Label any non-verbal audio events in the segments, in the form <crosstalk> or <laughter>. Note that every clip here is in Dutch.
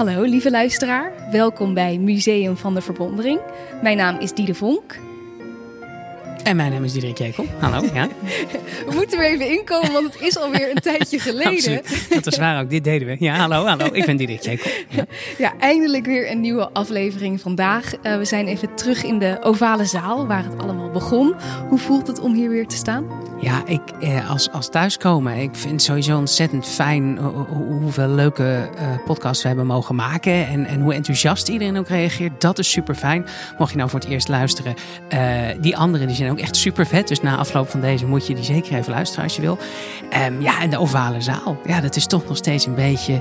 Hallo lieve luisteraar, welkom bij Museum van de Verwondering. Mijn naam is Diede Vonk. En mijn naam is Diederik Jekel. Hallo, <laughs> ja. We moeten er even inkomen, want het is alweer een tijdje <laughs> geleden. Absoluut. Dat is waar ook, dit deden we. Ja, hallo, hallo, ik ben Diederik Jekel. Ja. Ja, eindelijk weer een nieuwe aflevering vandaag. Uh, we zijn even terug in de ovale zaal waar het allemaal begon. Hoe voelt het om hier weer te staan? Ja, ik, eh, als, als thuiskomen, ik vind het sowieso ontzettend fijn hoeveel leuke uh, podcasts we hebben mogen maken. En, en hoe enthousiast iedereen ook reageert. Dat is super fijn. Mocht je nou voor het eerst luisteren, uh, die anderen die zijn ook echt super vet. Dus na afloop van deze moet je die zeker even luisteren als je wil. Um, ja, en de ovale zaal. Ja, dat is toch nog steeds een beetje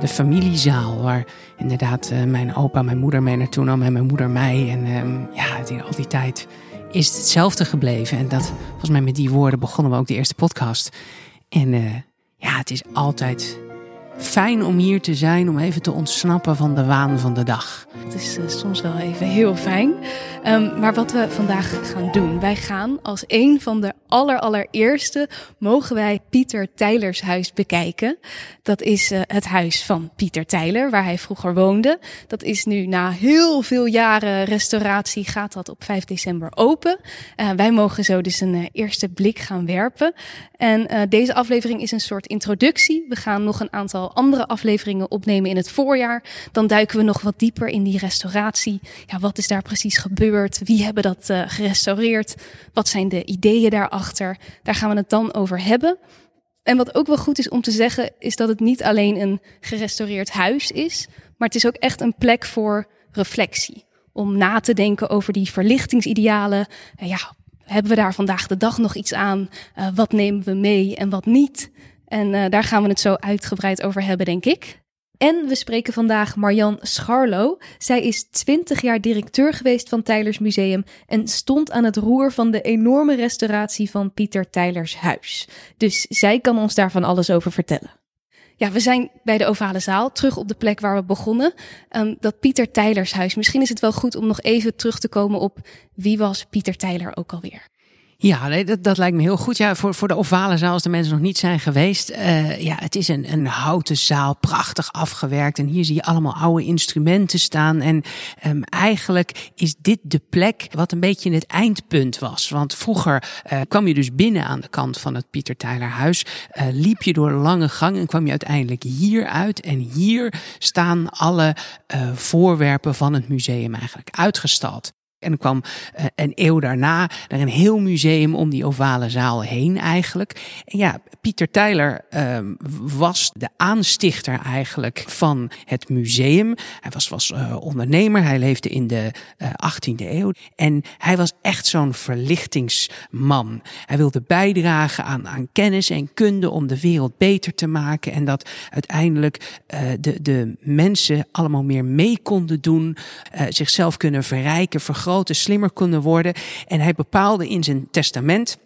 de familiezaal. Waar inderdaad mijn opa, mijn moeder mee naartoe nam en mijn moeder mij. En um, ja, die, al die tijd is het hetzelfde gebleven. En dat, volgens mij met die woorden begonnen we ook de eerste podcast. En uh, ja, het is altijd fijn om hier te zijn, om even te ontsnappen van de waan van de dag. Het is uh, soms wel even heel fijn. Um, maar wat we vandaag gaan doen, wij gaan als een van de aller allereerste mogen wij Pieter Tijlers huis bekijken. Dat is uh, het huis van Pieter Tijler, waar hij vroeger woonde. Dat is nu na heel veel jaren restauratie gaat dat op 5 december open. Uh, wij mogen zo dus een eerste blik gaan werpen. En deze aflevering is een soort introductie. We gaan nog een aantal andere afleveringen opnemen in het voorjaar. Dan duiken we nog wat dieper in die restauratie. Ja, wat is daar precies gebeurd? Wie hebben dat uh, gerestaureerd? Wat zijn de ideeën daarachter? Daar gaan we het dan over hebben. En wat ook wel goed is om te zeggen, is dat het niet alleen een gerestaureerd huis is, maar het is ook echt een plek voor reflectie. Om na te denken over die verlichtingsidealen. En ja, hebben we daar vandaag de dag nog iets aan? Uh, wat nemen we mee en wat niet? En uh, daar gaan we het zo uitgebreid over hebben, denk ik. En we spreken vandaag Marjan Scharlo. Zij is 20 jaar directeur geweest van Tijlers Museum en stond aan het roer van de enorme restauratie van Pieter Tijlers huis. Dus zij kan ons daarvan alles over vertellen. Ja, we zijn bij de Ovale Zaal, terug op de plek waar we begonnen. Um, dat Pieter Tijlers huis. Misschien is het wel goed om nog even terug te komen op wie was Pieter Tijler ook alweer. Ja, dat, dat lijkt me heel goed. Ja, voor, voor de ovale zaal, als de mensen nog niet zijn geweest. Uh, ja, het is een, een houten zaal, prachtig afgewerkt. En hier zie je allemaal oude instrumenten staan. En um, eigenlijk is dit de plek wat een beetje het eindpunt was. Want vroeger uh, kwam je dus binnen aan de kant van het Pieter Tyler huis. Uh, liep je door een lange gang en kwam je uiteindelijk hier uit. En hier staan alle voorwerpen van het museum eigenlijk uitgestald. En kwam uh, een eeuw daarna er een heel museum om die ovale zaal heen eigenlijk. En ja, Pieter Tyler uh, was de aanstichter eigenlijk van het museum. Hij was, was uh, ondernemer, hij leefde in de 18e eh, eeuw. En hij was echt zo'n verlichtingsman. Hij wilde bijdragen aan, aan kennis en kunde om de wereld beter te maken. En dat uiteindelijk de, de mensen allemaal meer mee konden doen, zichzelf kunnen verrijken, vergroten groter, slimmer kunnen worden. En hij bepaalde in zijn testament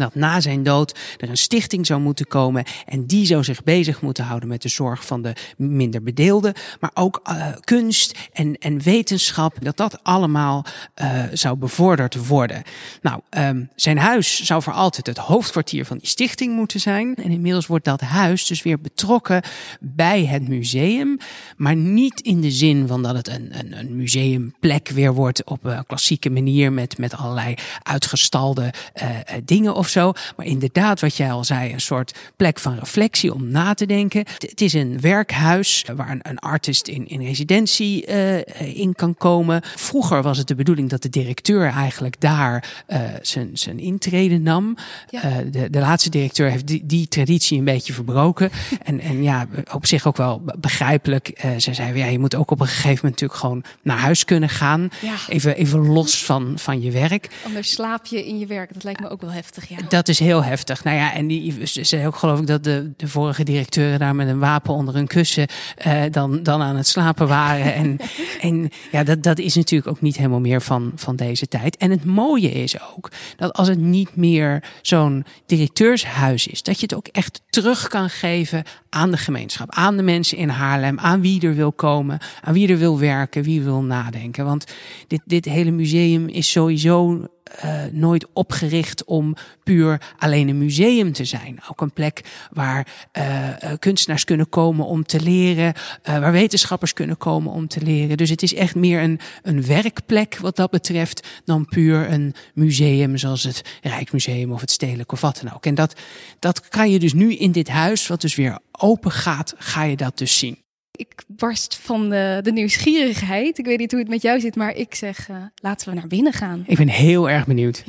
dat na zijn dood er een stichting zou moeten komen en die zou zich bezig moeten houden met de zorg van de minder bedeelden, maar ook uh, kunst en, en wetenschap, dat dat allemaal uh, zou bevorderd worden. Nou, um, zijn huis zou voor altijd het hoofdkwartier van die stichting moeten zijn en inmiddels wordt dat huis dus weer betrokken bij het museum, maar niet in de zin van dat het een, een, een museumplek weer wordt op een klassieke manier met, met allerlei uitgestalde uh, dingen of zo. Maar inderdaad, wat jij al zei, een soort plek van reflectie om na te denken. Het is een werkhuis waar een, een artist in, in residentie uh, in kan komen. Vroeger was het de bedoeling dat de directeur eigenlijk daar uh, zijn, zijn intrede nam. Ja. Uh, de, de laatste directeur heeft die, die traditie een beetje verbroken. <laughs> en, en ja, op zich ook wel begrijpelijk. Ze zei, ja, je moet ook op een gegeven moment natuurlijk gewoon naar huis kunnen gaan. Ja. Even, even los van, van je werk. Anders slaap je in je werk. Dat lijkt me ook wel heftig, ja. Dat is heel heftig. Nou ja, en die zei ook geloof ik dat de, de vorige directeuren daar met een wapen onder hun kussen uh, dan, dan aan het slapen waren. en, <laughs> en ja, dat, dat is natuurlijk ook niet helemaal meer van, van deze tijd. En het mooie is ook dat als het niet meer zo'n directeurshuis is, dat je het ook echt terug kan geven aan de gemeenschap, aan de mensen in Haarlem, aan wie er wil komen, aan wie er wil werken, wie wil nadenken. Want dit, dit hele museum is sowieso uh, nooit opgericht om puur alleen een museum te zijn. Ook een plek waar uh, kunstenaars kunnen komen om te leren, uh, waar wetenschappers kunnen komen om te leren. Dus het is echt meer een, een werkplek wat dat betreft dan puur een museum zoals het Rijksmuseum of het Stedelijk of wat dan ook. En dat, dat kan je dus nu in dit huis, wat dus weer open gaat, ga je dat dus zien. Ik barst van de, de, nieuwsgierigheid. Ik weet niet hoe het met jou zit, maar ik zeg, uh, laten we naar binnen gaan. Ik ben heel erg benieuwd.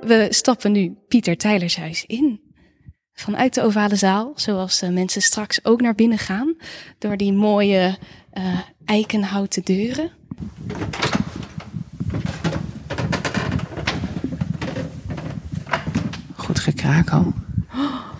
We stappen nu Pieter Tijlers huis in. Vanuit de ovale zaal, zoals de mensen straks ook naar binnen gaan. Door die mooie uh, eikenhouten deuren. Goed gekraak al. Oh,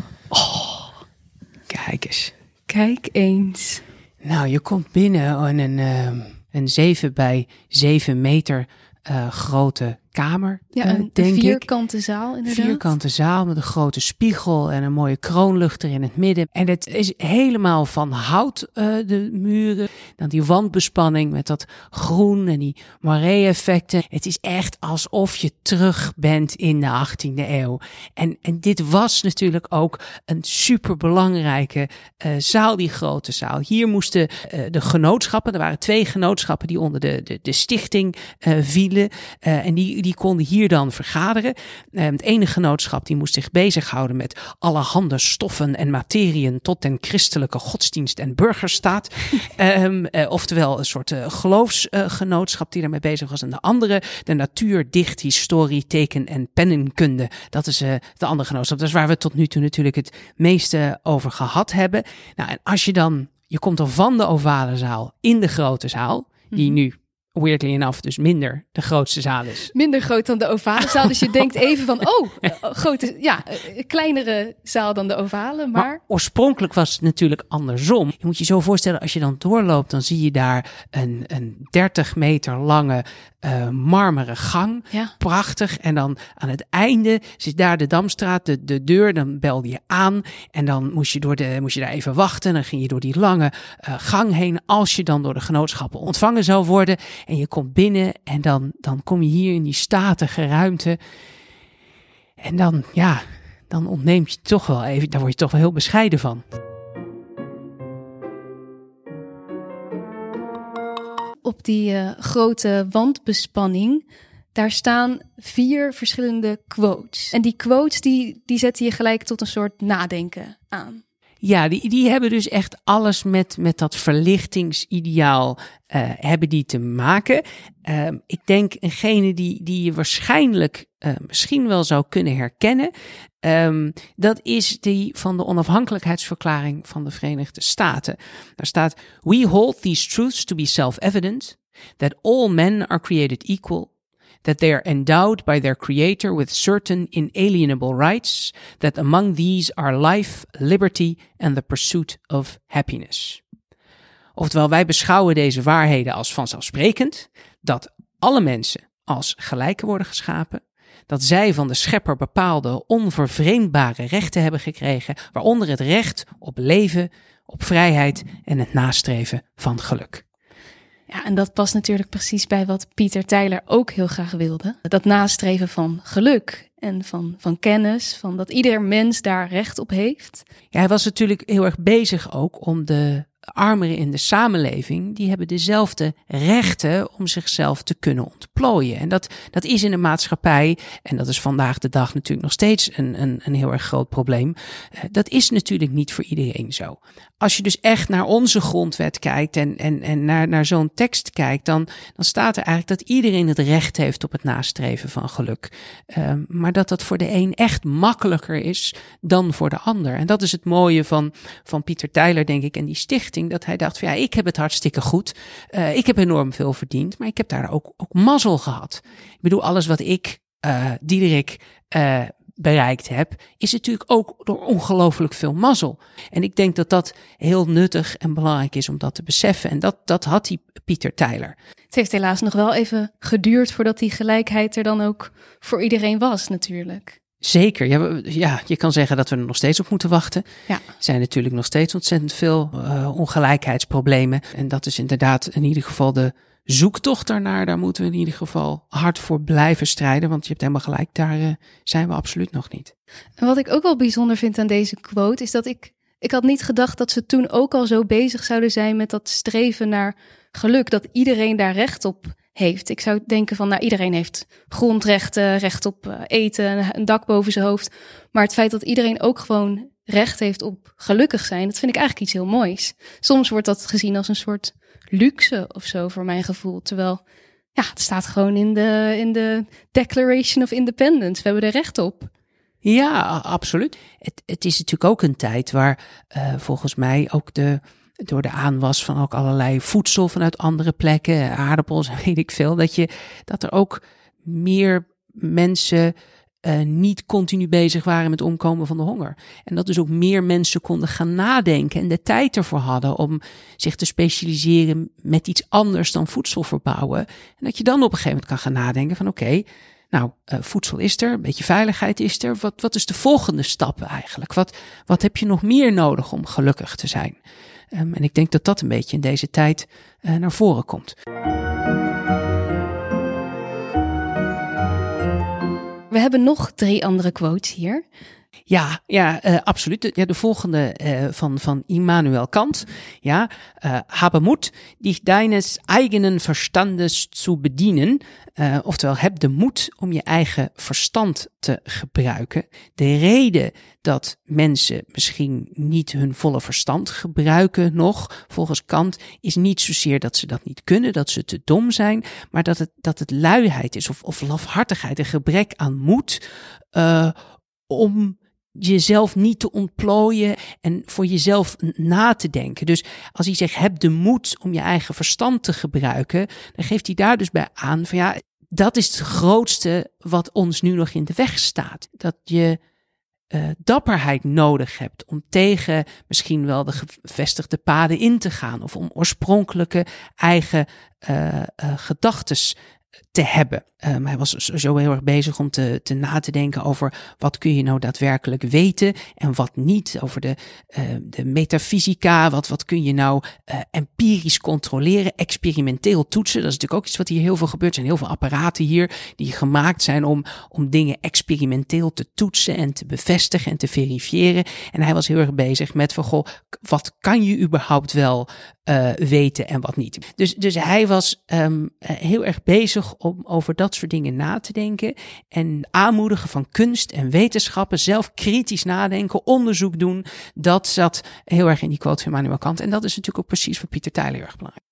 kijk eens. Kijk eens. Nou, je komt binnen in een, uh, een 7 bij 7 meter uh, grote kamer. Ja, een, uh, een vierkante zaal inderdaad. Vierkante zaal met een grote spiegel en een mooie kroonluchter in het midden. En het is helemaal van hout, uh, de muren. Dan die wandbespanning met dat groen en die maree-effecten. Het is echt alsof je terug bent in de 18e eeuw. En, en dit was natuurlijk ook een superbelangrijke uh, zaal, die grote zaal. Hier moesten de genootschappen, er waren twee genootschappen die onder de, de, de stichting vielen. en die die konden hier dan vergaderen. Uh, het ene genootschap die moest zich bezighouden met allerhande stoffen en materiën tot den christelijke godsdienst en burgerstaat. um, <laughs> uh, oftewel een soort uh, geloofsgenootschap die daarmee bezig was. En de andere, de natuur, dicht, historie, teken en pennenkunde. Dat is de andere genootschap. Dat is waar we tot nu toe natuurlijk het meeste over gehad hebben. Nou, en als je dan, je komt dan van de ovale zaal in de grote zaal, die nu weirdly enough dus minder de grootste zaal is. Minder groot dan de ovale zaal. Dus je <laughs> denkt even van, oh, grote, ja, kleinere zaal dan de ovale. Maar... maar... oorspronkelijk was het natuurlijk andersom. Je moet je zo voorstellen, als je dan doorloopt, dan zie je daar een, een 30 meter lange uh, marmeren gang. Ja. Prachtig. En dan aan het einde zit daar de Damstraat, de, de deur. Dan belde je aan en dan moest je, door de, moest je daar even wachten. Dan ging je door die lange uh, gang heen. Als je dan door de genootschappen ontvangen zou worden. En je komt binnen en dan, dan kom je hier in die statige ruimte. En dan, ja, dan ontneemt je toch wel even, daar word je toch wel heel bescheiden van. Op die uh, grote wandbespanning, daar staan vier verschillende quotes. En die quotes, die, die zetten je gelijk tot een soort nadenken aan. Ja, die, die hebben dus echt alles met, met dat verlichtingsideaal uh, hebben die te maken. Uh, ik denk eengene die, die je waarschijnlijk uh, misschien wel zou kunnen herkennen. Um, dat is die van de onafhankelijkheidsverklaring van de Verenigde Staten. Daar staat: We hold these truths to be self-evident, that all men are created equal that they are endowed by their creator with certain inalienable rights, that among these are life, liberty and the pursuit of happiness. Oftewel, wij beschouwen deze waarheden als vanzelfsprekend, dat alle mensen als gelijke worden geschapen, dat zij van de schepper bepaalde onvervreemdbare rechten hebben gekregen, waaronder het recht op leven, op vrijheid en het nastreven van geluk. Ja, en dat past natuurlijk precies bij wat Pieter Tijler ook heel graag wilde. Dat nastreven van geluk en van, van kennis, van dat ieder mens daar recht op heeft. Ja, hij was natuurlijk heel erg bezig ook om de armeren in de samenleving, die hebben dezelfde rechten om zichzelf te kunnen ontplooien. En dat, dat is in de maatschappij, en dat is vandaag de dag natuurlijk nog steeds een, een, een heel erg groot probleem. Eh, dat is natuurlijk niet voor iedereen zo. Als je dus echt naar onze grondwet kijkt en, en, en naar, naar zo'n tekst kijkt, dan, dan staat er eigenlijk dat iedereen het recht heeft op het nastreven van geluk. Uh, maar dat dat voor de een echt makkelijker is dan voor de ander. En dat is het mooie van, van Pieter Tyler, denk ik, en die stichting dat hij dacht van ja, ik heb het hartstikke goed. Uh, ik heb enorm veel verdiend, maar ik heb daar ook, ook mazzel gehad. Ik bedoel, alles wat ik, uh, Diederik, uh, bereikt heb, is natuurlijk ook door ongelooflijk veel mazzel. En ik denk dat dat heel nuttig en belangrijk is om dat te beseffen. En dat, dat had die Pieter Tyler. Het heeft helaas nog wel even geduurd voordat die gelijkheid er dan ook voor iedereen was, natuurlijk. Zeker. Ja, ja, je kan zeggen dat we er nog steeds op moeten wachten. Ja. Er zijn natuurlijk nog steeds ontzettend veel uh, ongelijkheidsproblemen. En dat is inderdaad in ieder geval de, zoektocht daarnaar, daar moeten we in ieder geval hard voor blijven strijden. Want je hebt helemaal gelijk, daar uh, zijn we absoluut nog niet. En wat ik ook wel bijzonder vind aan deze quote, is dat ik, ik had niet gedacht dat ze toen ook al zo bezig zouden zijn met dat streven naar geluk. Dat iedereen daar recht op heeft. Ik zou denken van, nou, iedereen heeft grondrechten, recht op uh, eten, een dak boven zijn hoofd. Maar het feit dat iedereen ook gewoon recht heeft op gelukkig zijn, dat vind ik eigenlijk iets heel moois. Soms wordt dat gezien als een soort luxe of zo voor mijn gevoel. Terwijl, ja, het staat gewoon in de, in de Declaration of Independence. We hebben er recht op. Ja, absoluut. Het, het is natuurlijk ook een tijd waar uh, volgens mij ook de, door de aanwas van ook allerlei voedsel vanuit andere plekken, aardappels weet ik veel, dat, je, dat er ook meer mensen uh, niet continu bezig waren met omkomen van de honger. En dat dus ook meer mensen konden gaan nadenken en de tijd ervoor hadden om zich te specialiseren met iets anders dan voedsel verbouwen. En dat je dan op een gegeven moment kan gaan nadenken van oké, nou, uh, voedsel is er, een beetje veiligheid is er. Wat, wat is de volgende stap eigenlijk? Wat, wat heb je nog meer nodig om gelukkig te zijn? Um, en ik denk dat dat een beetje in deze tijd uh, naar voren komt. We hebben nog drie andere quotes hier. Ja, ja, uh, absoluut. De, ja, de volgende uh, van, van Immanuel Kant. Ja, uh, habe Mut, dich deines eigenen Verstandes zu bedienen. oftewel, heb de moed om je eigen verstand te gebruiken. De reden dat mensen misschien niet hun volle verstand gebruiken nog, volgens Kant, is niet zozeer dat ze dat niet kunnen, dat ze te dom zijn, maar dat het, dat het luiheid is of, of lafhartigheid, een gebrek aan moed om jezelf niet te ontplooien en voor jezelf na te denken. Dus als hij zegt, heb de moed om je eigen verstand te gebruiken, dan geeft hij daar dus bij aan van ja, dat is het grootste wat ons nu nog in de weg staat. Dat je uh, dapperheid nodig hebt om tegen misschien wel de gevestigde paden in te gaan of om oorspronkelijke eigen uh, uh, gedachtes te hebben. Um, hij was zo heel erg bezig om te, te na te denken over wat kun je nou daadwerkelijk weten en wat niet. Over de, uh, de metafysica, wat, wat kun je nou uh, empirisch controleren, experimenteel toetsen. Dat is natuurlijk ook iets wat hier heel veel gebeurt. Er zijn heel veel apparaten hier die gemaakt zijn om, om dingen experimenteel te toetsen en te bevestigen en te verifiëren. En hij was heel erg bezig met van, goh, wat kan je überhaupt wel uh, weten en wat niet. Dus, dus hij was um, heel erg bezig om over dat soort dingen na te denken. En aanmoedigen van kunst en wetenschappen, zelf kritisch nadenken, onderzoek doen. Dat zat heel erg in die quote van Manuel Kant. En dat is natuurlijk ook precies voor Pieter Tijler erg belangrijk.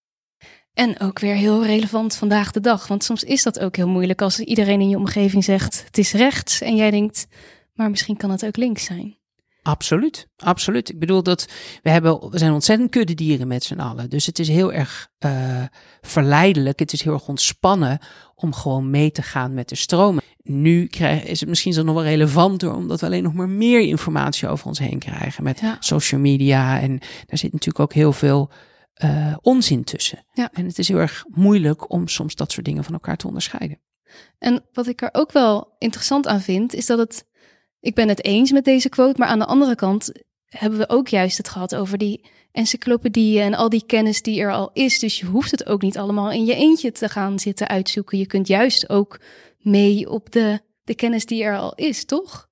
En ook weer heel relevant vandaag de dag. Want soms is dat ook heel moeilijk als iedereen in je omgeving zegt: het is rechts. En jij denkt, maar misschien kan het ook links zijn. Absoluut, absoluut. Ik bedoel dat we hebben, we zijn ontzettend kuddedieren met z'n allen. Dus het is heel erg uh, verleidelijk. Het is heel erg ontspannen om gewoon mee te gaan met de stromen. Nu krijg, is het misschien nog wel relevanter, omdat we alleen nog maar meer informatie over ons heen krijgen met ja. social media. En daar zit natuurlijk ook heel veel uh, onzin tussen. Ja. En het is heel erg moeilijk om soms dat soort dingen van elkaar te onderscheiden. En wat ik er ook wel interessant aan vind, is dat het ik ben het eens met deze quote, maar aan de andere kant hebben we ook juist het gehad over die encyclopedieën en al die kennis die er al is. Dus je hoeft het ook niet allemaal in je eentje te gaan zitten uitzoeken. Je kunt juist ook mee op de, de kennis die er al is, toch?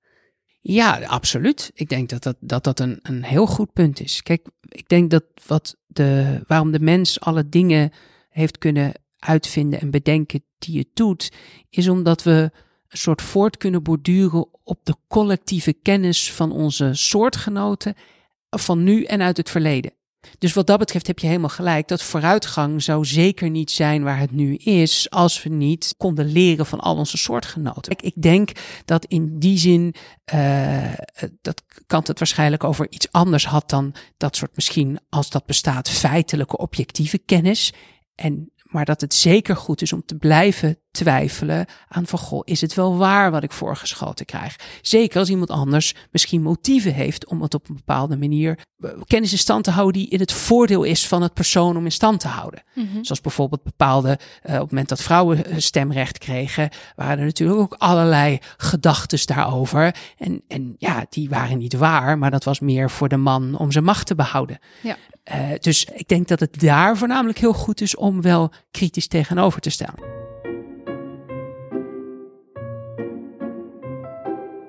Ja, absoluut. Ik denk dat dat, dat, dat een, een heel goed punt is. Kijk, ik denk dat wat de, waarom de mens alle dingen heeft kunnen uitvinden en bedenken die het doet, is omdat we een soort voort kunnen borduren op de collectieve kennis van onze soortgenoten van nu en uit het verleden. Dus wat dat betreft heb je helemaal gelijk. Dat vooruitgang zou zeker niet zijn waar het nu is, als we niet konden leren van al onze soortgenoten. Ik, denk dat in die zin uh, dat Kant het waarschijnlijk over iets anders had dan dat soort misschien, als dat bestaat, feitelijke objectieve kennis. En, maar dat het zeker goed is om te blijven twijfelen aan van goh, is het wel waar wat ik voorgeschoten krijg? Zeker als iemand anders misschien motieven heeft om het op een bepaalde manier eh, kennis in stand te houden die in het voordeel is van het persoon om in stand te houden. Mhm. Zoals bijvoorbeeld bepaalde, uh, op het moment dat vrouwen eh, stemrecht kregen, waren er natuurlijk ook allerlei gedachten daarover. En, en ja, die waren niet waar, maar dat was meer voor de man om zijn macht te behouden. Ja. Uh, dus ik denk dat het daar voornamelijk heel goed is om wel kritisch tegenover te staan.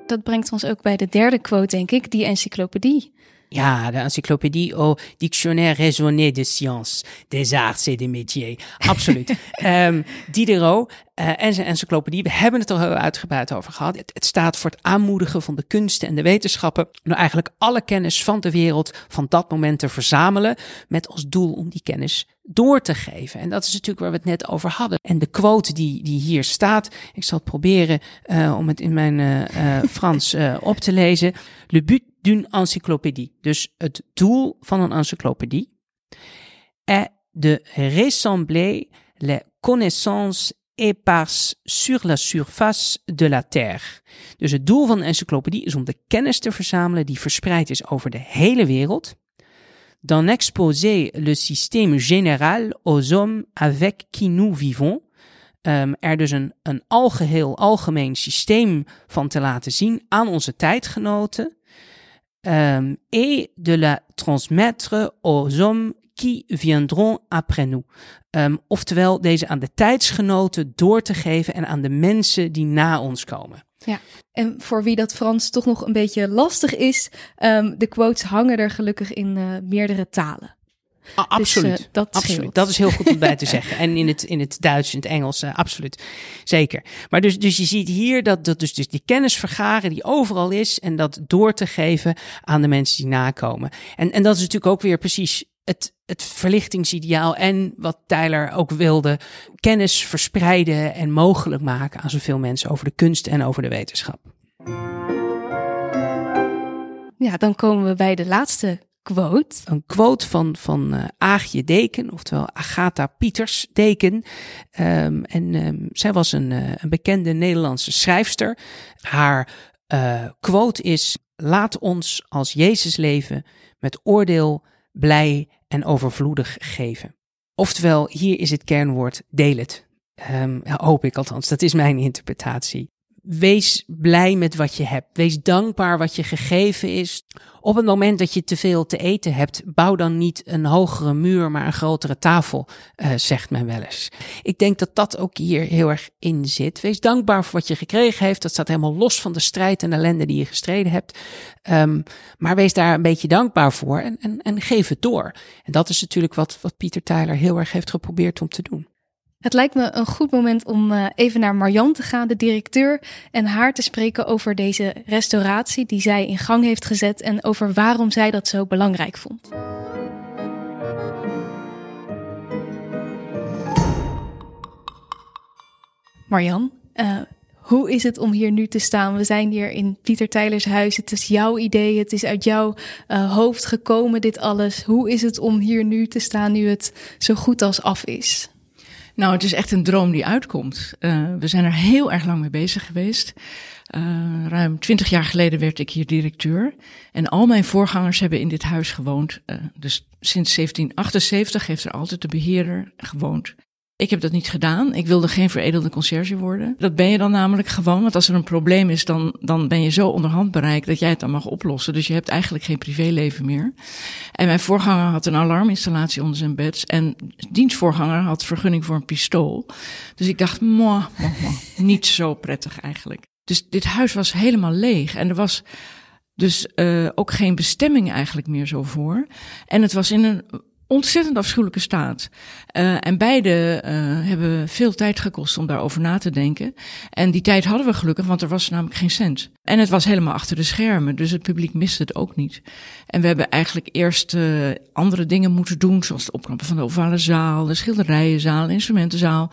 Dat brengt ons ook bij de derde quote, denk ik, die encyclopedie. Ja, de encyclopédie au Dictionnaire raisonné des sciences, des arts et des métiers. Absoluut. um, <laughs> Diderot uh, en zijn encyclopedie, we hebben het er heel uitgebreid over gehad. Het, het, staat voor het aanmoedigen van de kunsten en de wetenschappen. Nou eigenlijk alle kennis van de wereld van dat moment te verzamelen. Met als doel om die kennis door te geven. En dat is natuurlijk waar we het net over hadden. En de quote die, die hier staat, ik zal het proberen uh, om het in mijn uh, Frans op te lezen. Le but d'une encyclopédie. Dus het doel van een encyclopedie est de rassembler les connaissances éparses sur la surface de la Terre. Dus het doel van een encyclopedie is om de kennis te verzamelen die verspreid is over de hele wereld. D'en exposer le système général aux hommes avec qui nous vivons. Um, er dus een, een algeheel, algemeen systeem van te laten zien aan onze tijdgenoten. Um, et de la transmettre aux hommes qui viendront après nous. Um, oftewel, deze aan de tijdsgenoten door te geven en aan de mensen die na ons komen. Ja, en voor wie dat Frans toch nog een beetje lastig is, um, de quotes hangen er gelukkig in uh, meerdere talen. Ah, absoluut. Dus, uh, dat absoluut. Dat is heel goed om bij te <laughs> zeggen. En in het, in het Duits, in het Engels, uh, absoluut. Zeker. Maar dus, dus je ziet hier dat, dat dus, dus die kennis vergaren die overal is en dat door te geven aan de mensen die nakomen. En, en dat is natuurlijk ook weer precies het, het verlichtingsideaal en wat Tyler ook wilde. Kennis verspreiden en mogelijk maken aan zoveel mensen over de kunst en over de wetenschap. Ja, dan komen we bij de laatste Een quote van, van uh, Aagje Deken, oftewel Agatha Pieters Deken. Um, en um, zij was een, uh, een bekende Nederlandse schrijfster. Haar uh, quote is: Laat ons als Jezus leven met oordeel, blij en overvloedig geven. Oftewel, hier is het kernwoord deel het. Um, hoop ik althans, dat is mijn interpretatie. Wees blij met wat je hebt. Wees dankbaar wat je gegeven is. Op het moment dat je te veel te eten hebt, bouw dan niet een hogere muur, maar een grotere tafel, uh, zegt men wel eens. Ik denk dat dat ook hier heel erg in zit. Wees dankbaar voor wat je gekregen heeft. Dat staat helemaal los van de strijd en ellende die je gestreden hebt. Um, maar wees daar een beetje dankbaar voor en, en, en geef het door. En dat is natuurlijk wat, wat Pieter Tyler heel erg heeft geprobeerd om te doen. Het lijkt me een goed moment om uh, even naar Marjan te gaan, de directeur, en haar te spreken over deze restauratie die zij in gang heeft gezet en over waarom zij dat zo belangrijk vond. Marjan, uh, hoe is het om hier nu te staan? We zijn hier in Pieter Tylers huis. Het is jouw idee. Het is uit jouw uh, hoofd gekomen, dit alles. Hoe is het om hier nu te staan nu het zo goed als af is? Nou, het is echt een droom die uitkomt. Uh, we zijn er heel erg lang mee bezig geweest. Uh, ruim twintig jaar geleden werd ik hier directeur. En al mijn voorgangers hebben in dit huis gewoond. Uh, dus sinds 1778 heeft er altijd de beheerder gewoond. Ik heb dat niet gedaan. Ik wilde geen veredelde conciërge worden. Dat ben je dan namelijk gewoon. Want als er een probleem is, dan, dan ben je zo onderhand bereikt dat jij het dan mag oplossen. Dus je hebt eigenlijk geen privéleven meer. En mijn voorganger had een alarminstallatie onder zijn bed. En dienstvoorganger had vergunning voor een pistool. Dus ik dacht, moh, moh, moh, niet zo prettig eigenlijk. Dus dit huis was helemaal leeg. En er was dus uh, ook geen bestemming eigenlijk meer zo voor. En het was in een ontzettend afschuwelijke staat. Uh, en beide uh, hebben veel tijd gekost om daarover na te denken. En die tijd hadden we gelukkig, want er was namelijk geen cent. En het was helemaal achter de schermen, dus het publiek miste het ook niet. En we hebben eigenlijk eerst uh, andere dingen moeten doen, zoals het opknappen van de ovale zaal, de schilderijenzaal, de instrumentenzaal.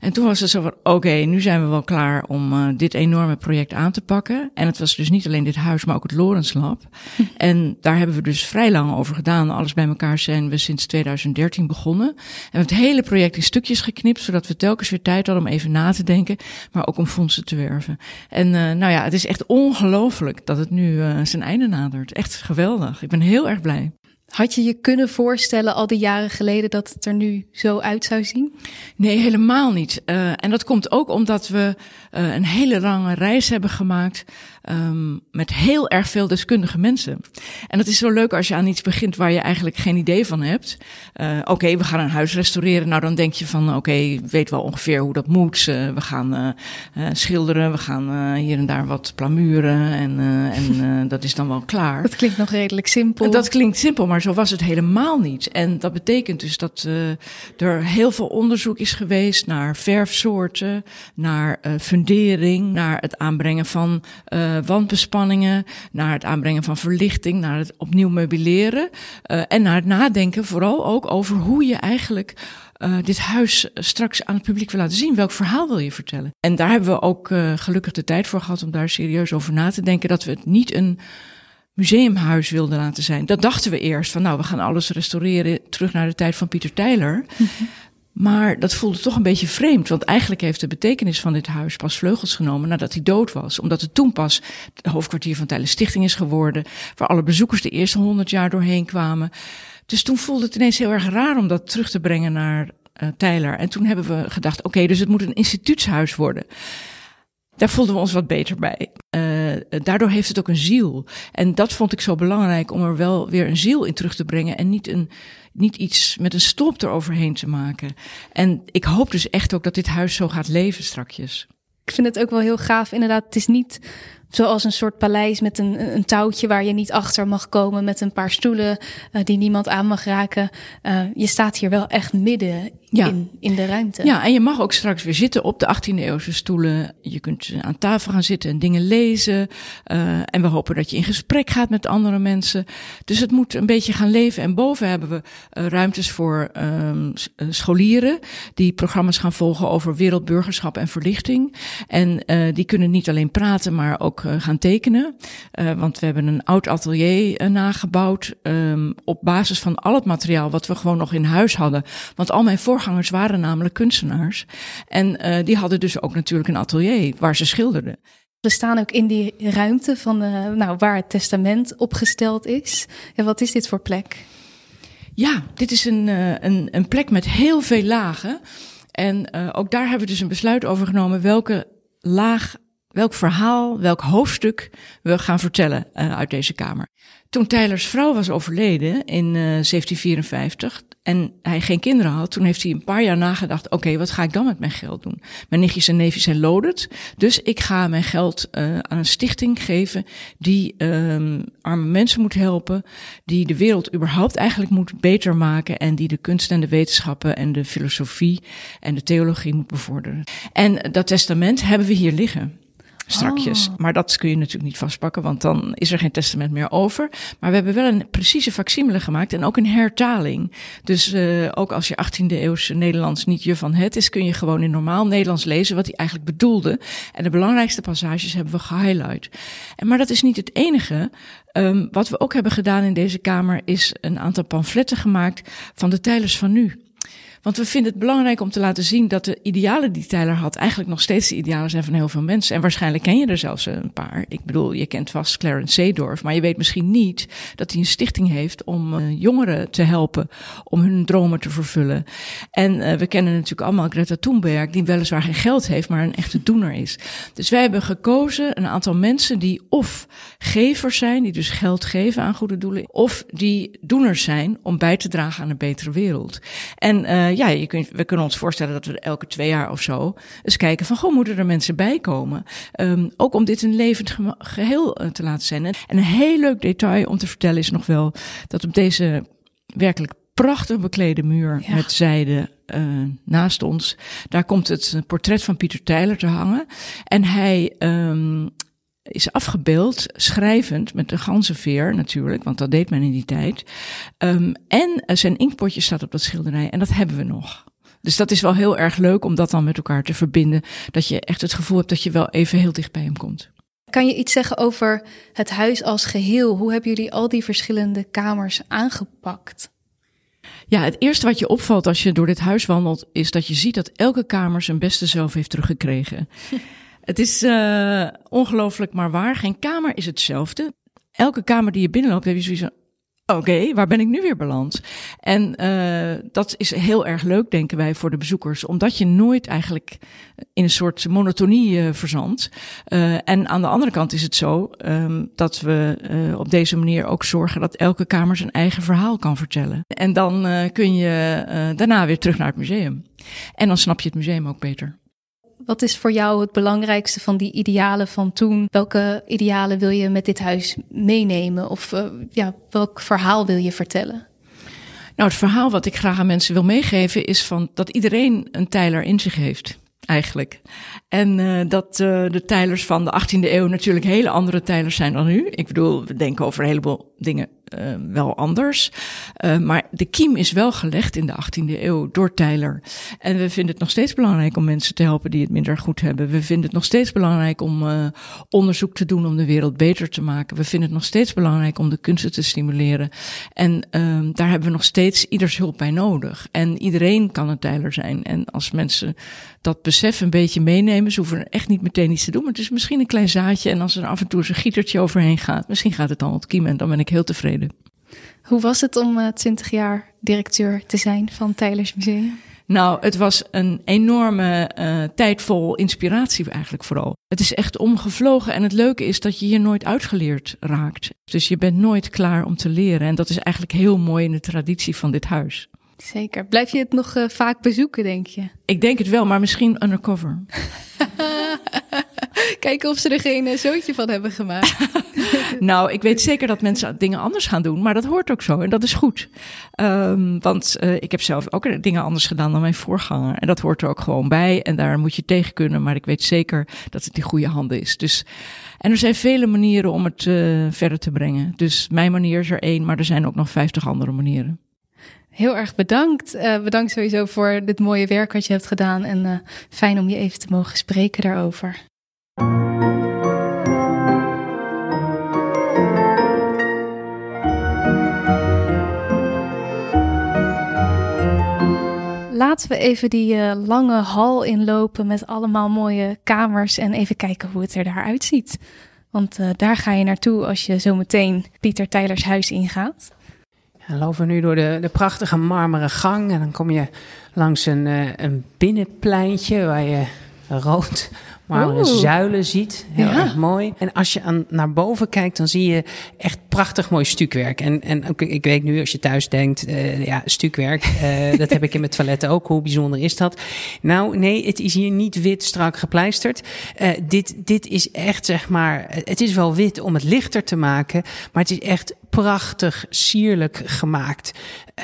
En toen was het zo van, oké, nu zijn we wel klaar om uh, dit enorme project aan te pakken. En het was dus niet alleen dit huis, maar ook het Lorens Lab. <laughs> en daar hebben we dus vrij lang over gedaan. Alles bij elkaar zijn we sinds 2013 begonnen. En we hebben het hele project in stukjes geknipt, zodat we telkens weer tijd hadden om even na te denken, maar ook om fondsen te werven. En uh, nou ja, het is echt ongelooflijk dat het nu uh, zijn einde nadert. Echt geweldig. Ik ben heel erg blij. Had je je kunnen voorstellen al die jaren geleden dat het er nu zo uit zou zien? Nee, helemaal niet. Uh, en dat komt ook omdat we uh, een hele lange reis hebben gemaakt um, met heel erg veel deskundige mensen. En dat is zo leuk als je aan iets begint waar je eigenlijk geen idee van hebt. Uh, oké, okay, we gaan een huis restaureren. Nou, dan denk je van oké, okay, weet wel ongeveer hoe dat moet. we gaan schilderen, we gaan hier en daar wat plamuren en, en <laughs> dat is dan wel klaar. Dat klinkt nog redelijk simpel. Dat klinkt simpel, maar zo was het helemaal niet. En dat betekent dus dat er heel veel onderzoek is geweest naar verfsoorten, naar fundering, naar het aanbrengen van uh, wandbespanningen, naar het aanbrengen van verlichting, naar het opnieuw meubileren uh, en naar het nadenken vooral ook over hoe je eigenlijk uh, dit huis straks aan het publiek wil laten zien. Welk verhaal wil je vertellen? En daar hebben we ook gelukkig de tijd voor gehad om daar serieus over na te denken. Dat we het niet een museumhuis wilden laten zijn. Dat dachten we eerst van nou, we gaan alles restaureren terug naar de tijd van Pieter Tyler. Maar dat voelde toch een beetje vreemd, want eigenlijk heeft de betekenis van dit huis pas vleugels genomen nadat hij dood was. Omdat het toen pas het hoofdkwartier van Tijlen Stichting is geworden, waar alle bezoekers de eerste honderd jaar doorheen kwamen. Dus toen voelde het ineens heel erg raar om dat terug te brengen naar uh, Tyler. En toen hebben we gedacht, oké, dus het moet een instituutshuis worden. Daar voelden we ons wat beter bij. Uh, daardoor heeft het ook een ziel. En dat vond ik zo belangrijk om er wel weer een ziel in terug te brengen en niet een niet iets met een stop eroverheen te maken. En ik hoop dus echt ook dat dit huis zo gaat leven strakjes. Ik vind het ook wel heel gaaf. Inderdaad, het is niet zoals een soort paleis met een, een touwtje waar je niet achter mag komen, met een paar stoelen uh, die niemand aan mag raken. Uh, je staat hier wel echt midden ja. in, in de ruimte. Ja, en je mag ook straks weer zitten op de 18e eeuwse stoelen. Je kunt aan tafel gaan zitten en dingen lezen. Uh, en we hopen dat je in gesprek gaat met andere mensen. Dus het moet een beetje gaan leven. En boven hebben we uh, ruimtes voor um, scholieren die programma's gaan volgen over wereldburgerschap en verlichting. En uh, die kunnen niet alleen praten, maar ook gaan tekenen. want we hebben een oud atelier nagebouwd um, op basis van al het materiaal wat we gewoon nog in huis hadden. Want al mijn voor voorgangers waren namelijk kunstenaars. En die hadden dus ook natuurlijk een atelier waar ze schilderden. We staan ook in die ruimte van uh, nou, waar het testament opgesteld is. En wat is dit voor plek? Ja, dit is een, uh, een, een plek met heel veel lagen. En ook daar hebben we dus een besluit over genomen welke laag welk verhaal, welk hoofdstuk we gaan vertellen uh, uit deze kamer. Toen Tylers vrouw was overleden in uh, 1754, en hij geen kinderen had, toen heeft hij een paar jaar nagedacht: oké, wat ga ik dan met mijn geld doen? Mijn nichtjes en neefjes zijn loaded, dus ik ga mijn geld uh, aan een stichting geven die um, arme mensen moet helpen, die de wereld überhaupt eigenlijk moet beter maken en die de kunst en de wetenschappen en de filosofie en de theologie moet bevorderen. En dat testament hebben we hier liggen strakjes. Oh. Maar dat kun je natuurlijk niet vastpakken, want dan is er geen testament meer over. Maar we hebben wel een precieze facsimile gemaakt en ook een hertaling. Dus uh, ook als je 18e eeuwse Nederlands niet je van het is, kun je gewoon in normaal Nederlands lezen wat hij eigenlijk bedoelde. En de belangrijkste passages hebben we gehighlight. En, maar dat is niet het enige. Um, wat we ook hebben gedaan in deze kamer is een aantal pamfletten gemaakt van de Tijlers van nu. Want we vinden het belangrijk om te laten zien dat de idealen die Tyler had eigenlijk nog steeds de idealen zijn van heel veel mensen. En waarschijnlijk ken je er zelfs een paar. Ik bedoel, je kent vast Clarence Seedorf, maar je weet misschien niet dat hij een stichting heeft om uh, jongeren te helpen om hun dromen te vervullen. En uh, we kennen natuurlijk allemaal Greta Thunberg, die weliswaar geen geld heeft, maar een echte doener is. Dus wij hebben gekozen een aantal mensen die of gevers zijn, die dus geld geven aan goede doelen, of die doeners zijn om bij te dragen aan een betere wereld. En uh, uh, ja, je kunt, we kunnen ons voorstellen dat we elke twee jaar of zo eens kijken van, goh, moeten er mensen bij komen? Um, ook om dit een levend geheel uh, te laten zijn. En een heel leuk detail om te vertellen is nog wel dat op deze werkelijk prachtig beklede muur ja. met zijde uh, naast ons, daar komt het portret van Pieter Tyler te hangen. En hij um, is afgebeeld, schrijvend, met de ganzenveer natuurlijk, want dat deed men in die tijd. Um, en zijn inkpotje staat op dat schilderij en dat hebben we nog. Dus dat is wel heel erg leuk om dat dan met elkaar te verbinden. Dat je echt het gevoel hebt dat je wel even heel dicht bij hem komt. Kan je iets zeggen over het huis als geheel? Hoe hebben jullie al die verschillende kamers aangepakt? Ja, het eerste wat je opvalt als je door dit huis wandelt, is dat je ziet dat elke kamer zijn beste zelf heeft teruggekregen. <laughs> het is uh, ongelooflijk maar waar. Geen kamer is hetzelfde. Elke kamer die je binnenloopt, heb je van, oké, waar ben ik nu weer beland? En uh, dat is heel erg leuk, denken wij, voor de bezoekers. Omdat je nooit eigenlijk in een soort monotonie uh, verzandt. En aan de andere kant is het zo um, dat we op deze manier ook zorgen dat elke kamer zijn eigen verhaal kan vertellen. En dan kun je daarna weer terug naar het museum. En dan snap je het museum ook beter. Wat is voor jou het belangrijkste van die idealen van toen? Welke idealen wil je met dit huis meenemen? Of uh, ja, welk verhaal wil je vertellen? Nou, het verhaal wat ik graag aan mensen wil meegeven is van dat iedereen een tijler in zich heeft eigenlijk. En uh, dat uh, de tijlers van de 18e eeuw natuurlijk hele andere tijlers zijn dan nu. Ik bedoel, we denken over een heleboel dingen uh, wel anders. Uh, maar de kiem is wel gelegd in de 18e eeuw door Tyler. En we vinden het nog steeds belangrijk om mensen te helpen die het minder goed hebben. We vinden het nog steeds belangrijk om uh, onderzoek te doen om de wereld beter te maken. We vinden het nog steeds belangrijk om de kunsten te stimuleren. En daar hebben we nog steeds ieders hulp bij nodig. En iedereen kan een Tyler zijn. En als mensen dat besef een beetje meenemen, ze hoeven echt niet meteen iets te doen. Maar het is misschien een klein zaadje. En als er af en toe eens een gietertje overheen gaat, misschien gaat het dan ontkiemen. En dan ben ik heel tevreden. Hoe was het om uh, eh, 20 jaar directeur te zijn van Tylers Museum? Nou, het was een enorme uh, tijd vol inspiratie eigenlijk vooral. Het is echt omgevlogen en het leuke is dat je hier nooit uitgeleerd raakt. Dus je bent nooit klaar om te leren en dat is eigenlijk heel mooi in de traditie van dit huis. Zeker. Blijf je het nog uh, vaak bezoeken, denk je? Ik denk het wel, maar misschien undercover. <laughs> Kijken of ze er geen zootje van hebben gemaakt. <laughs> nou, ik weet zeker dat mensen dingen anders gaan doen, maar dat hoort ook zo en dat is goed. Um, want uh, ik heb zelf ook dingen anders gedaan dan mijn voorganger en dat hoort er ook gewoon bij en daar moet je tegen kunnen, maar ik weet zeker dat het in goede handen is. Dus, en er zijn vele manieren om het uh, verder te brengen. Dus mijn manier is er één, maar er zijn ook nog vijftig andere manieren. Heel erg bedankt. Uh, bedankt sowieso voor dit mooie werk wat je hebt gedaan. En uh, fijn om je even te mogen spreken daarover. Laten we even die uh, lange hal inlopen met allemaal mooie kamers en even kijken hoe het er daar uitziet. Want daar ga je naartoe als je zo meteen Pieter Tijlers huis ingaat. Dan lopen we nu door de, de prachtige marmeren gang. En dan kom je langs een, uh, een binnenpleintje waar je rood marmeren zuilen ziet. Heel ja. erg mooi. En als je aan, naar boven kijkt, dan zie je echt prachtig mooi stukwerk. En, en ik weet nu, als je thuis denkt, uh, ja, stukwerk, uh, <laughs> dat heb ik in mijn toilet ook. Hoe bijzonder is dat? Nou, nee, het is hier niet wit strak gepleisterd. Uh, dit, dit is echt, zeg maar, het is wel wit om het lichter te maken, maar het is echt prachtig, sierlijk gemaakt.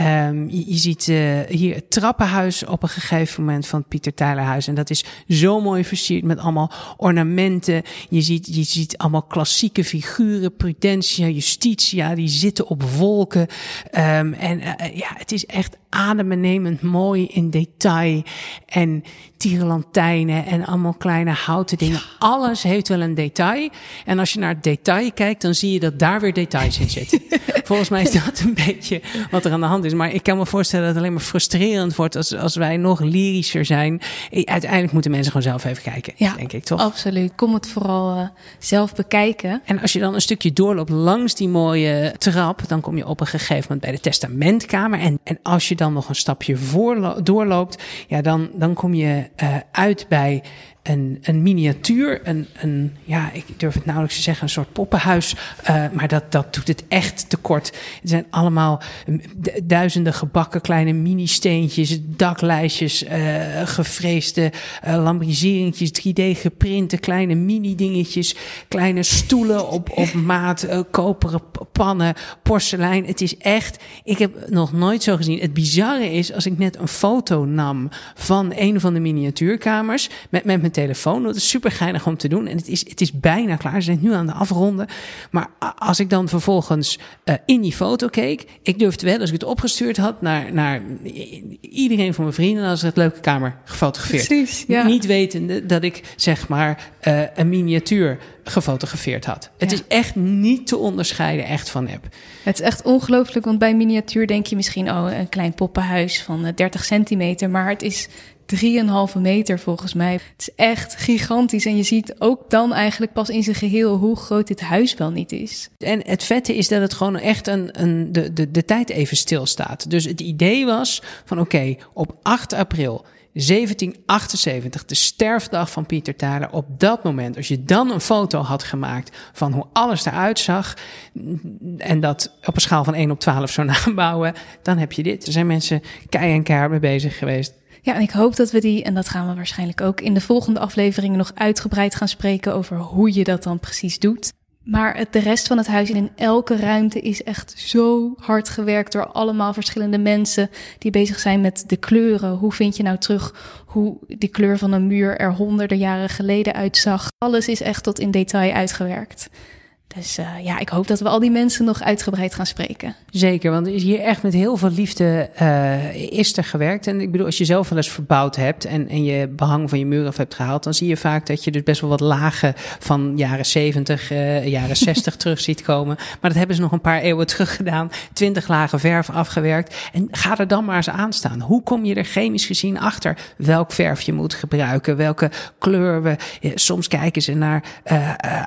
Um, je, je, ziet uh, hier het trappenhuis op een gegeven moment van het Pieter Tijlerhuis. En dat is zo mooi versierd met allemaal ornamenten. Je ziet, je ziet allemaal klassieke figuren. Prudentia, Justitia, die zitten op wolken. Um, en uh, ja, het is echt adembenemend mooi in detail. En tierenlantijnen en allemaal kleine houten dingen. Alles heeft wel een detail. En als je naar het detail kijkt, dan zie je dat daar weer details in zitten. <laughs> Volgens mij is dat een beetje wat er aan de hand is. Maar ik kan me voorstellen dat het alleen maar frustrerend wordt als, als wij nog lyrischer zijn. Uiteindelijk moeten mensen gewoon zelf even kijken, ja, denk ik toch? Absoluut. Kom het vooral uh, zelf bekijken. En als je dan een stukje doorloopt langs die mooie trap, dan kom je op een gegeven moment bij de testamentkamer. En, en als je dan nog een stapje voor, doorloopt, ja, dan, dan kom je uh, uit bij een, miniatuur, een, een, ja, ik durf het nauwelijks te zeggen, een soort poppenhuis. Uh, maar dat, dat doet het echt tekort. Het zijn allemaal duizenden gebakken kleine mini-steentjes, daklijstjes, uh, gevreesde uh, lambriseringjes, 3D geprinte kleine mini-dingetjes, kleine stoelen op, op maat, koperen pannen, porselein. Het is echt, ik heb nog nooit zo gezien. Het bizarre is, als ik net een foto nam van een van de miniatuurkamers, met, met mijn telefoon. Dat is super geinig om te doen. En het is, het is bijna klaar. Ze zijn nu aan de afronden. Maar als ik dan vervolgens uh, in die foto keek. Ik durfde wel, als ik het opgestuurd had naar, naar iedereen van mijn vrienden. als het leuke kamer gefotografeerd. Precies, ja. Niet wetende dat ik zeg maar uh, een miniatuur gefotografeerd had. Het is echt niet te onderscheiden echt van nep. Het is echt ongelooflijk, want bij miniatuur denk je misschien... oh, een klein poppenhuis van 30 centimeter. Maar het is 3,5 meter volgens mij. Het is echt gigantisch. En je ziet ook dan eigenlijk pas in zijn geheel hoe groot dit huis wel niet is. En het vette is dat het gewoon echt een, een, de, de, de tijd even stilstaat. Dus het idee was van oké, op 8 april 1778, de sterfdag van Pieter Thaler. Op dat moment, als je dan een foto had gemaakt van hoe alles eruit zag. en dat op een schaal van 1 op 12 zou <laughs> nabouwen. dan heb je dit. Er zijn mensen kei en keihard mee bezig geweest. Ja, en ik hoop dat we die, en dat gaan we waarschijnlijk ook in de volgende afleveringen nog uitgebreid gaan spreken over hoe je dat dan precies doet. Maar het, de rest van het huis en in elke ruimte is echt zo hard gewerkt door allemaal verschillende mensen die bezig zijn met de kleuren. Hoe vind je nou terug hoe die kleur van een muur er honderden jaren geleden uitzag? Alles is echt tot in detail uitgewerkt. Dus uh, ja, ik hoop dat we al die mensen nog uitgebreid gaan spreken. Zeker, want er is hier echt met heel veel liefde uh, is er gewerkt. En ik bedoel, als je zelf wel eens verbouwd hebt en, en je behang van je muur af hebt gehaald, dan zie je vaak dat je dus best wel wat lagen van jaren 70, uh, eh, jaren <laughs> 60 terug ziet komen. Maar dat hebben ze nog een paar eeuwen terug gedaan. Twintig lagen verf afgewerkt. En ga er dan maar eens aan staan. Hoe kom je er chemisch gezien achter welk verf je moet gebruiken, welke kleur we. Soms kijken ze naar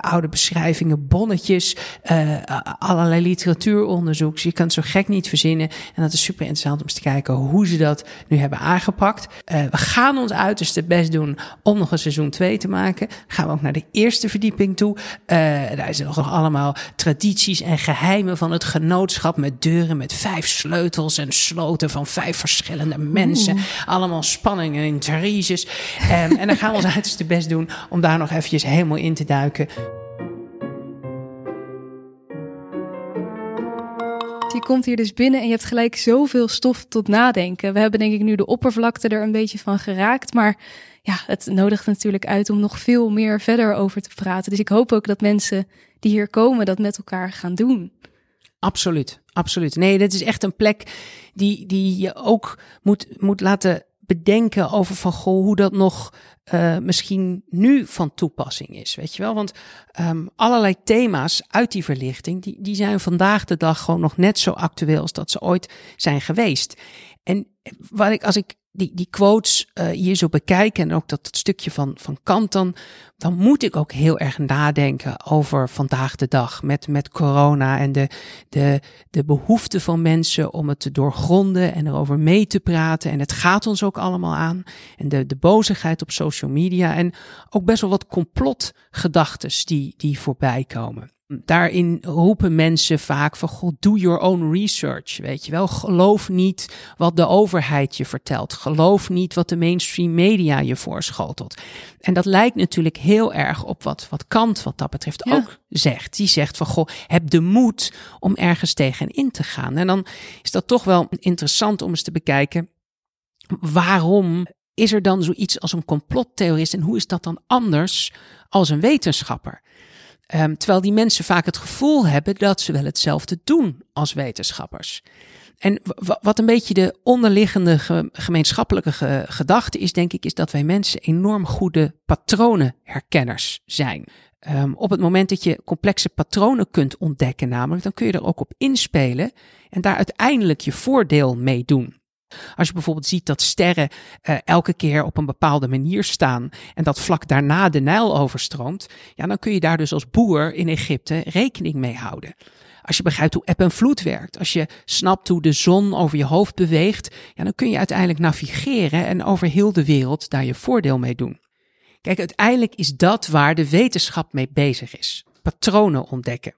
oude beschrijvingen, bonnetjes uh, allerlei literatuuronderzoek. Dus je kan het zo gek niet verzinnen. En dat is super interessant om eens te kijken hoe ze dat nu hebben aangepakt. Uh, we gaan ons uiterste best doen om nog een seizoen 2 te maken. gaan we ook naar de eerste verdieping toe. Uh, daar zijn nog allemaal tradities en geheimen van het genootschap met deuren met vijf sleutels en sloten van vijf verschillende mensen. Allemaal spanning en intriges. Um, en dan gaan we ons <laughs> uiterste best doen om daar nog eventjes helemaal in te duiken. Je komt hier dus binnen en je hebt gelijk zoveel stof tot nadenken. We hebben denk ik nu de oppervlakte er een beetje van geraakt, maar ja, het nodigt natuurlijk uit om nog veel meer verder over te praten. Dus ik hoop ook dat mensen die hier komen dat met elkaar gaan doen. Absoluut, absoluut. Nee, dit is echt een plek die, die je ook moet, moet laten bedenken over van goh, hoe dat nog uh, misschien nu van toepassing is. Weet je wel? Want um, allerlei thema's uit die verlichting, die, die zijn vandaag de dag gewoon nog net zo actueel als dat ze ooit zijn geweest. En wat ik, als ik die, die quotes uh, hier zo bekijken en ook dat, dat stukje van, van Kant dan, dan moet ik ook heel erg nadenken over vandaag de dag met, met corona en de, de, de behoefte van mensen om het te doorgronden en erover mee te praten. En het gaat ons ook allemaal aan. En de, de bozigheid op social media en ook best wel wat complotgedachtes die, die voorbij komen. Daarin roepen mensen vaak van, god, do your own research, weet je wel. Geloof niet wat de overheid je vertelt. Geloof niet wat de mainstream media je voorschotelt. En dat lijkt natuurlijk heel erg op wat, wat Kant wat dat betreft ook zegt. Die zegt van, goh, heb de moed om ergens tegenin te gaan. En dan is dat toch wel interessant om eens te bekijken, waarom is er dan zoiets als een complottheorist en hoe is dat dan anders als een wetenschapper? Um, terwijl die mensen vaak het gevoel hebben dat ze wel hetzelfde doen als wetenschappers. En wat een beetje de onderliggende gemeenschappelijke gedachte is, denk ik, is dat wij mensen enorm goede patronenherkenners zijn. Um, op het moment dat je complexe patronen kunt ontdekken, namelijk, dan kun je er ook op inspelen en daar uiteindelijk je voordeel mee doen. Als je bijvoorbeeld ziet dat sterren uh, elke keer op een bepaalde manier staan en dat vlak daarna de Nijl overstroomt, ja, dan kun je daar dus als boer in Egypte rekening mee houden. Als je begrijpt hoe eb en vloed werkt, als je snapt hoe de zon over je hoofd beweegt, ja, dan kun je uiteindelijk navigeren en over heel de wereld daar je voordeel mee doen. Kijk, uiteindelijk is dat waar de wetenschap mee bezig is. Patronen ontdekken.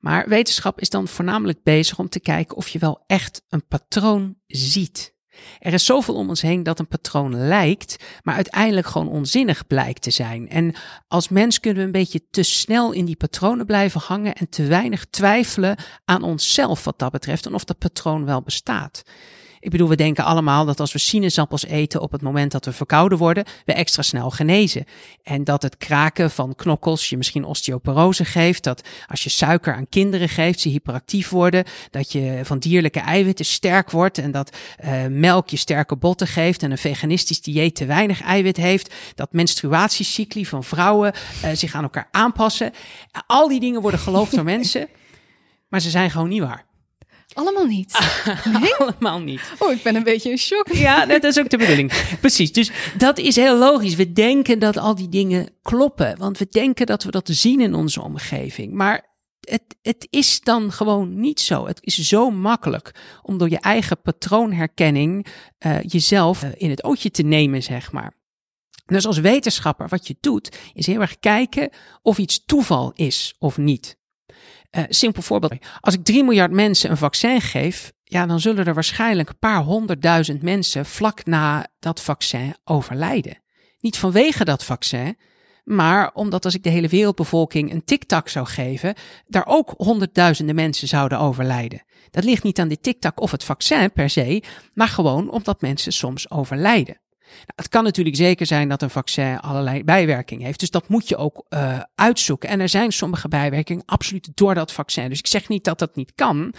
Maar wetenschap is dan voornamelijk bezig om te kijken of je wel echt een patroon ziet. Er is zoveel om ons heen dat een patroon lijkt, maar uiteindelijk gewoon onzinnig blijkt te zijn. En als mens kunnen we een beetje te snel in die patronen blijven hangen en te weinig twijfelen aan onszelf wat dat betreft en of dat patroon wel bestaat. Ik bedoel, we denken allemaal dat als we sinaasappels eten op het moment dat we verkouden worden, we extra snel genezen. En dat het kraken van knokkels je misschien osteoporose geeft. Dat als je suiker aan kinderen geeft, ze hyperactief worden. Dat je van dierlijke eiwitten sterk wordt. En dat uh, melk je sterke botten geeft. En een veganistisch dieet te weinig eiwit heeft. Dat menstruatiecycli van vrouwen uh, zich aan elkaar aanpassen. Al die dingen worden geloofd door <laughs> mensen. Maar ze zijn gewoon niet waar. Allemaal niet. <laughs> Nee? Allemaal niet. Oh, ik ben een beetje in shock. Ja, dat is ook de bedoeling. Precies. Dus dat is heel logisch. We denken dat al die dingen kloppen. Want we denken dat we dat zien in onze omgeving. Maar het, het is dan gewoon niet zo. Het is zo makkelijk om door je eigen patroonherkenning uh, jezelf in het ootje te nemen, zeg maar. Dus als wetenschapper, wat je doet, is heel erg kijken of iets toeval is of niet. Uh, simpel voorbeeld. Als ik 3 miljard mensen een vaccin geef, ja, dan zullen er waarschijnlijk een paar honderdduizend mensen vlak na dat vaccin overlijden. Niet vanwege dat vaccin, maar omdat als ik de hele wereldbevolking een tiktak zou geven, daar ook honderdduizenden mensen zouden overlijden. Dat ligt niet aan de tiktak of het vaccin per se, maar gewoon omdat mensen soms overlijden. Nou, het kan natuurlijk zeker zijn dat een vaccin allerlei bijwerkingen heeft. Dus dat moet je ook uh, uitzoeken. En er zijn sommige bijwerkingen absoluut door dat vaccin. Dus ik zeg niet dat dat niet kan.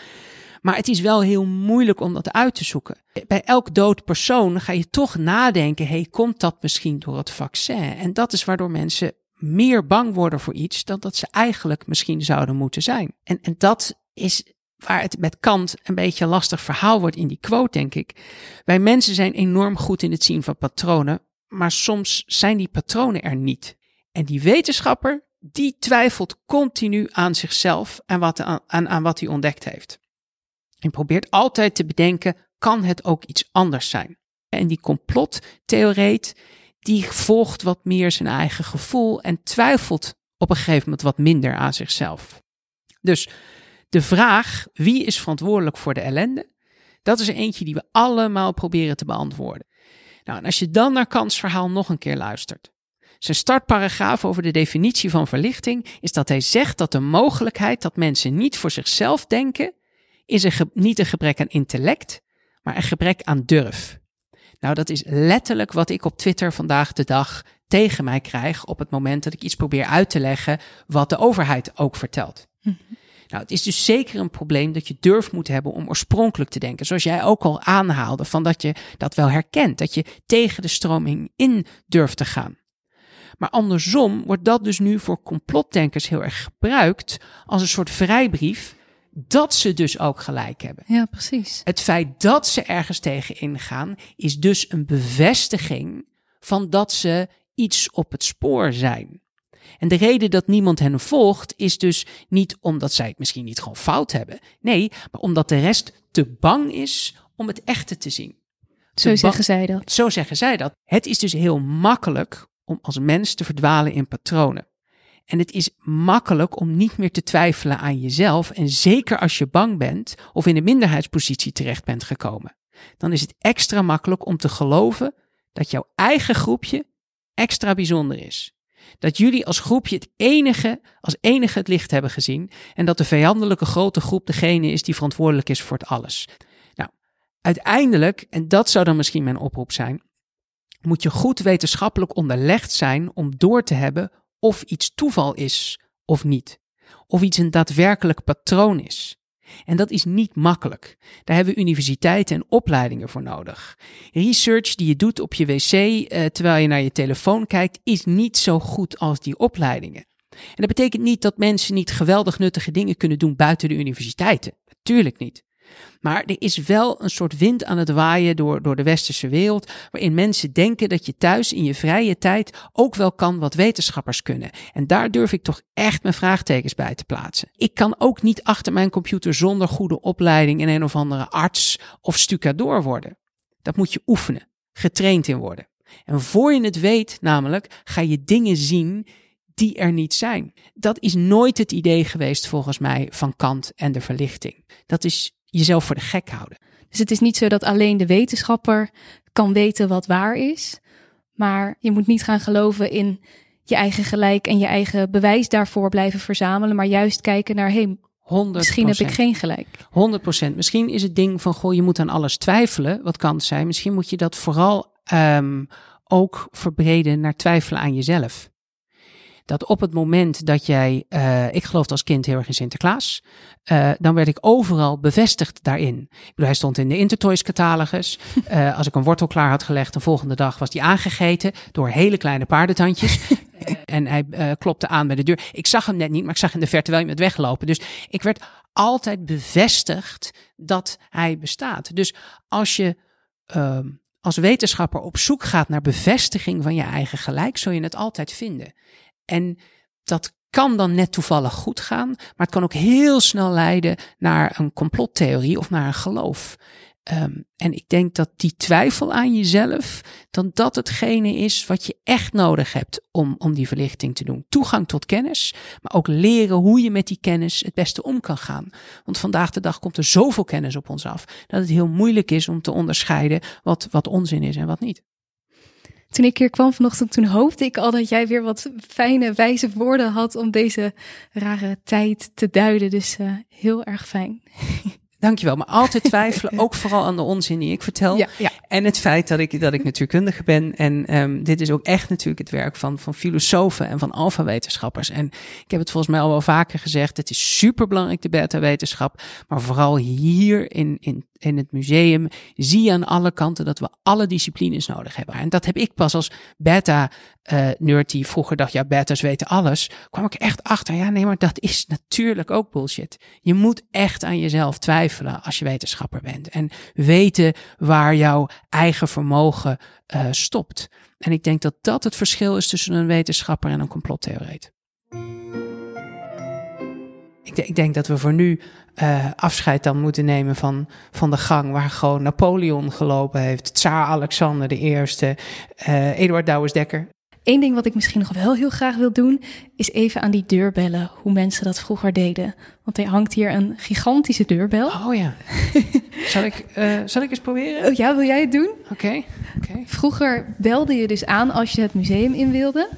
Maar het is wel heel moeilijk om dat uit te zoeken. Bij elk dood persoon ga je toch nadenken: hey, komt dat misschien door het vaccin? En dat is waardoor mensen meer bang worden voor iets dan dat ze eigenlijk misschien zouden moeten zijn. En, en dat is waar het met Kant een beetje een lastig verhaal wordt in die quote, denk ik. Wij mensen zijn enorm goed in het zien van patronen, maar soms zijn die patronen er niet. En die wetenschapper, die twijfelt continu aan zichzelf en wat, aan, aan wat hij ontdekt heeft. En probeert altijd te bedenken, kan het ook iets anders zijn? En die complottheoreet, die volgt wat meer zijn eigen gevoel en twijfelt op een gegeven moment wat minder aan zichzelf. Dus de vraag wie is verantwoordelijk voor de ellende, dat is eentje die we allemaal proberen te beantwoorden. Nou, en als je dan naar Kants verhaal nog een keer luistert. Zijn startparagraaf over de definitie van verlichting is dat hij zegt dat de mogelijkheid dat mensen niet voor zichzelf denken, is een niet een gebrek aan intellect, maar een gebrek aan durf. Nou, dat is letterlijk wat ik op Twitter vandaag de dag tegen mij krijg op het moment dat ik iets probeer uit te leggen wat de overheid ook vertelt. Mhm. Nou, het is dus zeker een probleem dat je durf moet hebben om oorspronkelijk te denken. Zoals jij ook al aanhaalde, van dat je dat wel herkent. Dat je tegen de stroming in durft te gaan. Maar andersom wordt dat dus nu voor complotdenkers heel erg gebruikt als een soort vrijbrief dat ze dus ook gelijk hebben. Ja, precies. Het feit dat ze ergens tegen ingaan is dus een bevestiging van dat ze iets op het spoor zijn. En de reden dat niemand hen volgt is dus niet omdat zij het misschien niet gewoon fout hebben. Nee, maar omdat de rest te bang is om het echte te zien. Zo zeggen zij dat. Zo zeggen zij dat. Het is dus heel makkelijk om als mens te verdwalen in patronen. En het is makkelijk om niet meer te twijfelen aan jezelf. En zeker als je bang bent of in een minderheidspositie terecht bent gekomen. Dan is het extra makkelijk om te geloven dat jouw eigen groepje extra bijzonder is. Dat jullie als groepje het enige, als enige het licht hebben gezien. En dat de vijandelijke grote groep degene is die verantwoordelijk is voor het alles. Nou, uiteindelijk, en dat zou dan misschien mijn oproep zijn, moet je goed wetenschappelijk onderlegd zijn om door te hebben of iets toeval is of niet. Of iets een daadwerkelijk patroon is. En dat is niet makkelijk. Daar hebben universiteiten en opleidingen voor nodig. Research die je doet op je wc eh, terwijl je naar je telefoon kijkt, is niet zo goed als die opleidingen. En dat betekent niet dat mensen niet geweldig nuttige dingen kunnen doen buiten de universiteiten. Natuurlijk niet. Maar er is wel een soort wind aan het waaien door, door de westerse wereld, waarin mensen denken dat je thuis in je vrije tijd ook wel kan wat wetenschappers kunnen. En daar durf ik toch echt mijn vraagtekens bij te plaatsen. Ik kan ook niet achter mijn computer zonder goede opleiding in een of andere arts of stucadoor worden. Dat moet je oefenen, getraind in worden. En voor je het weet, namelijk, ga je dingen zien die er niet zijn. Dat is nooit het idee geweest, volgens mij, van Kant en de verlichting. Dat is jezelf voor de gek houden. Dus het is niet zo dat alleen de wetenschapper kan weten wat waar is. Maar je moet niet gaan geloven in je eigen gelijk en je eigen bewijs daarvoor blijven verzamelen. Maar juist kijken naar, hey, Misschien heb ik geen gelijk. 100%. Misschien is het ding van, goh, je moet aan alles twijfelen. Wat kan het zijn? Misschien moet je dat vooral um, ook verbreden naar twijfelen aan jezelf dat op het moment dat jij, uh, ik geloofde als kind heel erg in Sinterklaas, uh, dan werd ik overal bevestigd daarin. Ik bedoel, hij stond in de Intertoys catalogus. Uh, <laughs> als ik een wortel klaar had gelegd, de volgende dag was die aangegeten door hele kleine paardentandjes. <laughs> en hij klopte aan bij de deur. Ik zag hem net niet, maar ik zag in de verte wel iemand weglopen. Dus ik werd altijd bevestigd dat hij bestaat. Dus als je ehm, als wetenschapper op zoek gaat naar bevestiging van je eigen gelijk, zul je het altijd vinden. En dat kan dan net toevallig goed gaan, maar het kan ook heel snel leiden naar een complottheorie of naar een geloof. Um, en ik denk dat die twijfel aan jezelf, dan dat hetgene is wat je echt nodig hebt om, om die verlichting te doen. Toegang tot kennis, maar ook leren hoe je met die kennis het beste om kan gaan. Want vandaag de dag komt er zoveel kennis op ons af, dat het heel moeilijk is om te onderscheiden wat, wat onzin is en wat niet. Toen ik hier kwam vanochtend, toen hoopte ik al dat jij weer wat fijne, wijze woorden had om deze rare tijd te duiden. Dus uh, heel erg fijn. Dankjewel. Maar altijd <laughs> twijfelen, ook vooral aan de onzin die ik vertel. Ja, ja. En het feit dat ik, dat ik natuurkundige ben. En um, dit is ook echt natuurlijk het werk van, van filosofen en van alfa-wetenschappers. En ik heb het volgens mij al wel vaker gezegd. Het is superbelangrijk, de beta-wetenschap. Maar vooral hier in, in in het museum zie je aan alle kanten dat we alle disciplines nodig hebben. En dat heb ik pas als beta-nerd uh, die vroeger dacht, ja, beta's weten alles, kwam ik echt achter, ja, nee, maar dat is natuurlijk ook bullshit. Je moet echt aan jezelf twijfelen als je wetenschapper bent en weten waar jouw eigen vermogen uh, stopt. En ik denk dat dat het verschil is tussen een wetenschapper en een complottheoreet. Ik, ik, denk dat we voor nu uh, afscheid dan moeten nemen van, van de gang waar gewoon Napoleon gelopen heeft, Tsaar Alexander de Eerste, uh, Eduard Douwes-Dekker. Eén ding wat ik misschien nog wel heel graag wil doen, is even aan die deur bellen, hoe mensen dat vroeger deden. Want er hangt hier een gigantische deurbel. Oh ja. <laughs> zal, ik, uh, zal ik eens proberen? Oh, ja, wil jij het doen? Oké. Okay. Okay. Vroeger belde je dus aan als je het museum in wilde.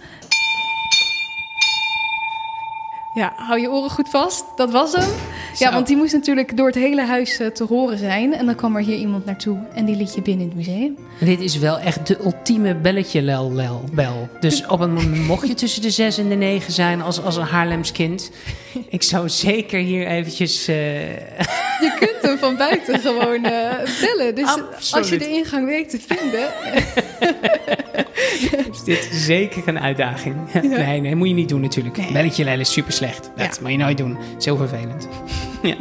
Ja, hou je oren goed vast. Dat was hem. Ja, want die moest natuurlijk door het hele huis uh, te horen zijn. En dan kwam er hier iemand naartoe en die liet je binnen in het museum. Dit is wel echt de ultieme belletje lel, lel bel. Dus op een moment mocht je tussen de zes en de negen zijn als, als een Haarlems kind. Ik zou zeker hier eventjes... Uh... Je kunt hem van buiten gewoon uh, bellen. Dus Absoluut. als je de ingang weet te vinden... <laughs> is dit zeker een uitdaging. Ja. <laughs> Nee, nee, moet je niet doen natuurlijk. Nee. Belletje lel is super slecht. Dat ja. moet je nooit doen. Is heel vervelend. <laughs> ja.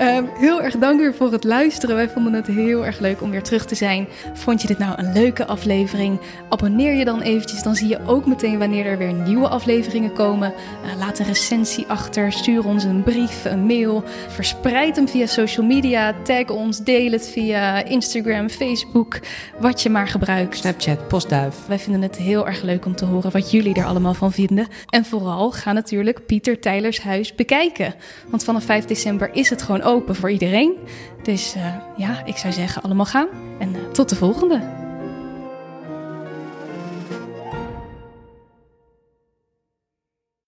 Um, <laughs> heel erg dank weer voor het luisteren. Wij vonden het heel erg leuk om weer terug te zijn. Vond je dit nou een leuke aflevering? Abonneer je dan eventjes, dan zie je ook meteen wanneer er weer nieuwe afleveringen komen. Uh, laat een recensie achter, stuur ons een brief, een mail. Verspreid hem via social media, tag ons, deel het via Instagram, Facebook, wat je maar gebruikt. Snapchat, postduif. Wij vinden het heel erg leuk om te horen wat jullie er allemaal van vinden. En vooral ga natuurlijk Pieter Tijlers huis bekijken. Want vanaf 5 december is het gewoon open voor iedereen. Dus uh, ja, ik zou zeggen allemaal gaan. En uh, tot de volgende.